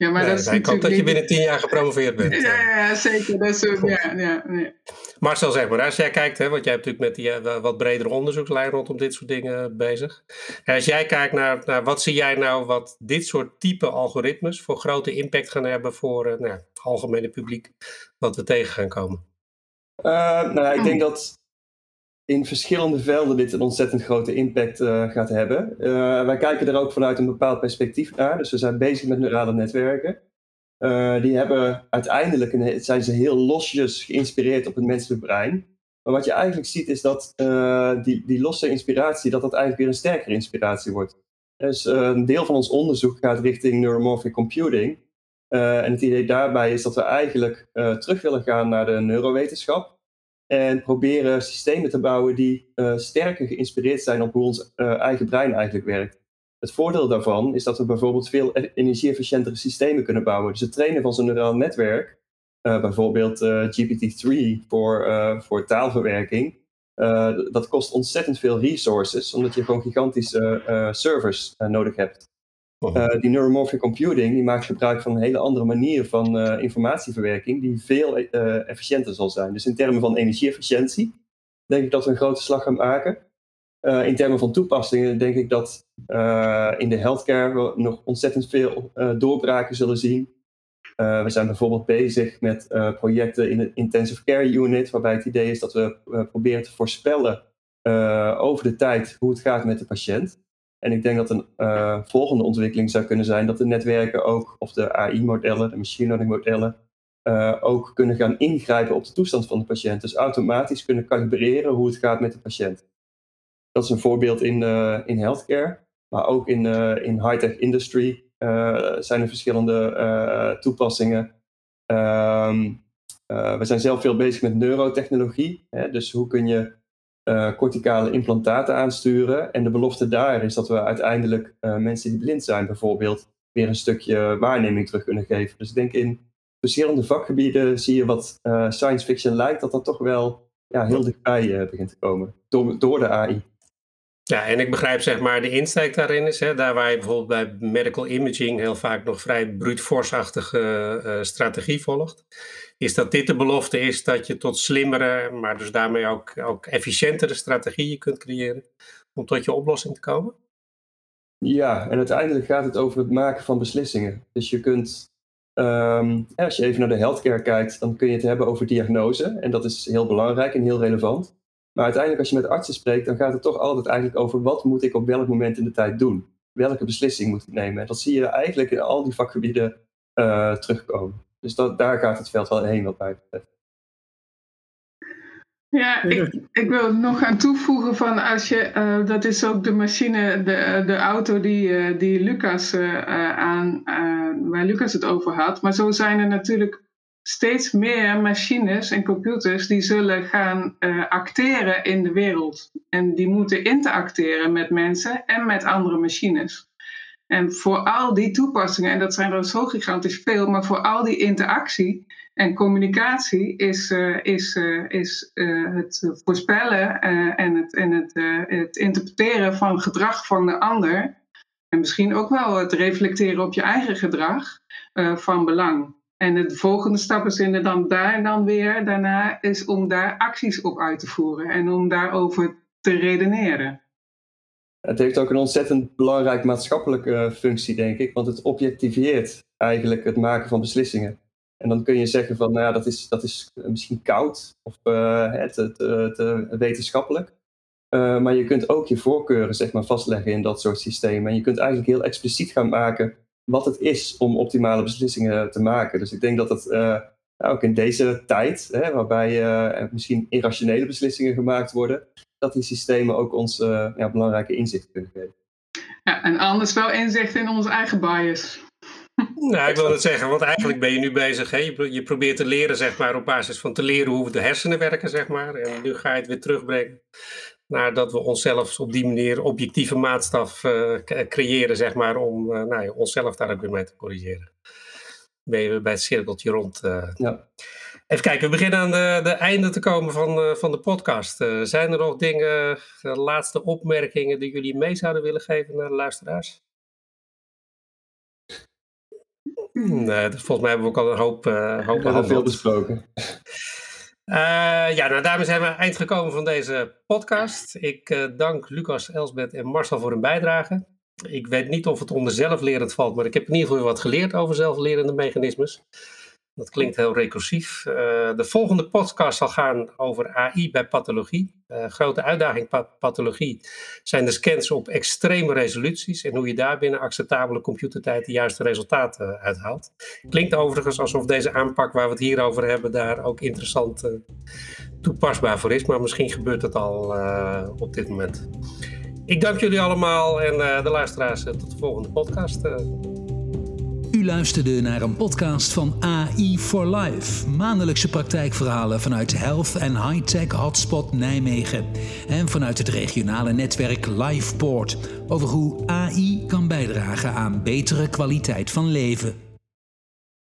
ja, maar nee, dat is ik hoop dat je binnen tien jaar gepromoveerd bent. Ja, ja zeker. Dat is, ja, ja, ja. Marcel, zeg maar, als jij kijkt, hè, want jij hebt natuurlijk met die uh, wat bredere onderzoekslijn rondom dit soort dingen bezig. En als jij kijkt naar, naar wat zie jij nou wat dit soort type algoritmes voor grote impact gaan hebben voor nou, het algemene publiek, wat we tegen gaan komen? Uh, nou, ik denk dat in verschillende velden dit een ontzettend grote impact uh, gaat hebben. Uh, wij kijken er ook vanuit een bepaald perspectief naar. Dus we zijn bezig met neurale netwerken. Uh, die hebben uiteindelijk zijn ze heel losjes geïnspireerd op het menselijk brein. Maar wat je eigenlijk ziet is dat die, die losse inspiratie, dat dat eigenlijk weer een sterkere inspiratie wordt. Dus een deel van ons onderzoek gaat richting neuromorphic computing. en het idee daarbij is dat we eigenlijk terug willen gaan naar de neurowetenschap. En proberen systemen te bouwen die uh, sterker geïnspireerd zijn op hoe ons uh, eigen brein eigenlijk werkt. Het voordeel daarvan is dat we bijvoorbeeld veel e-, energie-efficiëntere systemen kunnen bouwen. Dus het trainen van zo'n neuraal netwerk, uh, bijvoorbeeld GPT-3 voor, voor taalverwerking, dat kost ontzettend veel resources, omdat je gewoon gigantische servers nodig hebt. Uh, die neuromorphic computing die maakt gebruik van een hele andere manier van uh, informatieverwerking, die veel uh, efficiënter zal zijn. Dus in termen van energieefficiëntie denk ik dat we een grote slag gaan maken. in termen van toepassingen denk ik dat in de healthcare we nog ontzettend veel doorbraken zullen zien. we zijn bijvoorbeeld bezig met projecten in de intensive care unit, waarbij het idee is dat we proberen te voorspellen over de tijd hoe het gaat met de patiënt. En ik denk dat een uh, volgende ontwikkeling zou kunnen zijn dat de netwerken ook, of de AI-modellen, de machine learning modellen, uh, ook kunnen gaan ingrijpen op de toestand van de patiënt. Dus automatisch kunnen kalibreren hoe het gaat met de patiënt. Dat is een voorbeeld in, uh, in healthcare, maar ook in, in high-tech industry zijn er verschillende toepassingen. Um, we zijn zelf veel bezig met neurotechnologie. Hè? Dus hoe kun je uh, corticale implantaten aansturen. En de belofte daar is dat we uiteindelijk uh, mensen die blind zijn bijvoorbeeld weer een stukje waarneming terug kunnen geven. Dus ik denk in verschillende vakgebieden zie je wat science fiction lijkt, dat dat toch wel ja, heel dichtbij begint te komen. Door, door de AI. Ja, en ik begrijp zeg maar de insteek daarin is, hè, daar waar je bijvoorbeeld bij medical imaging heel vaak nog vrij brute uh, strategie volgt, is dat dit de belofte is dat je tot slimmere, maar dus daarmee ook, ook efficiëntere strategieën kunt creëren om tot je oplossing te komen? Ja, en uiteindelijk gaat het over het maken van beslissingen. Dus je kunt, um, als je even naar de healthcare kijkt, dan kun je het hebben over diagnose. En dat is heel belangrijk en heel relevant. Maar uiteindelijk, als je met artsen spreekt, dan gaat het toch altijd eigenlijk over wat moet ik op welk moment in de tijd doen? Welke beslissing moet ik nemen? En dat zie je eigenlijk in al die vakgebieden uh, terugkomen. Dus dat, daar gaat het veld wel heen wat mij betreft. Ja, ik, ik wil nog aan toevoegen van als je, uh, dat is ook de machine, de, de auto die, uh, die Lucas uh, aan, waar Lucas het over had. Maar zo zijn er natuurlijk steeds meer machines en computers die zullen gaan uh, acteren in de wereld. En die moeten interacteren met mensen en met andere machines. En voor al die toepassingen, en dat zijn er zo gigantisch veel, maar voor al die interactie en communicatie is, uh, is, uh, is het voorspellen en, het, en het, het interpreteren van gedrag van de ander. En misschien ook wel het reflecteren op je eigen gedrag van belang. En de volgende stap is dan daar dan weer daarna is om daar acties op uit te voeren en om daarover te redeneren. Het heeft ook een ontzettend belangrijke maatschappelijke eh, functie, denk ik, want het objectiveert eigenlijk het maken van beslissingen. En dan kun je zeggen van, nou ja, dat is, dat is misschien koud of uh, het, het, wetenschappelijk. Uh, maar je kunt ook je voorkeuren zeg maar, vastleggen in dat soort systemen. En je kunt eigenlijk heel expliciet gaan maken wat het is om optimale beslissingen te maken. Dus ik denk dat het uh, ook in deze tijd, hè, waarbij uh, misschien irrationele beslissingen gemaakt worden, dat die systemen ook ons uh, ja, belangrijke inzichten kunnen geven. Ja, en anders wel inzicht in onze eigen bias. Nou, ik wil het zeggen, want eigenlijk ben je nu bezig. Hè? Je, je probeert te leren, zeg maar, op basis van te leren hoe de hersenen werken, zeg maar. En nu ga je het weer terugbrengen naar dat we onszelf op die manier objectieve maatstaf uh, creëren, zeg maar, om uh, nou, onszelf daar ook weer mee te corrigeren. Ben je bij het cirkeltje rond. Uh. Ja. Even kijken, we beginnen aan de, de einde te komen van, van de podcast. zijn er nog dingen, laatste opmerkingen die jullie mee zouden willen geven naar de luisteraars? Nee, volgens mij hebben we ook al een hoop, hoop ja, veel besproken. Uh, ja, nou daarmee zijn we eind gekomen van deze podcast. Ik uh, dank Lucas, Elsbeth en Marcel voor hun bijdrage. Ik weet niet of het onder zelflerend valt, maar ik heb in ieder geval wat geleerd over zelflerende mechanismes. Dat klinkt heel recursief. Uh, de volgende podcast zal gaan over AI bij pathologie. Uh, grote uitdaging pathologie zijn de scans op extreme resoluties en hoe je daar binnen acceptabele computertijd de juiste resultaten uithaalt. Klinkt overigens alsof deze aanpak waar we het hier over hebben daar ook interessant toepasbaar voor is, maar misschien gebeurt het al op dit moment. Ik dank jullie allemaal en de luisteraars tot de volgende podcast. U luisterde naar een podcast van AI for Life. Maandelijkse praktijkverhalen vanuit Health en High-Tech Hotspot Nijmegen. En vanuit het regionale netwerk LifePort. Over hoe AI kan bijdragen aan betere kwaliteit van leven.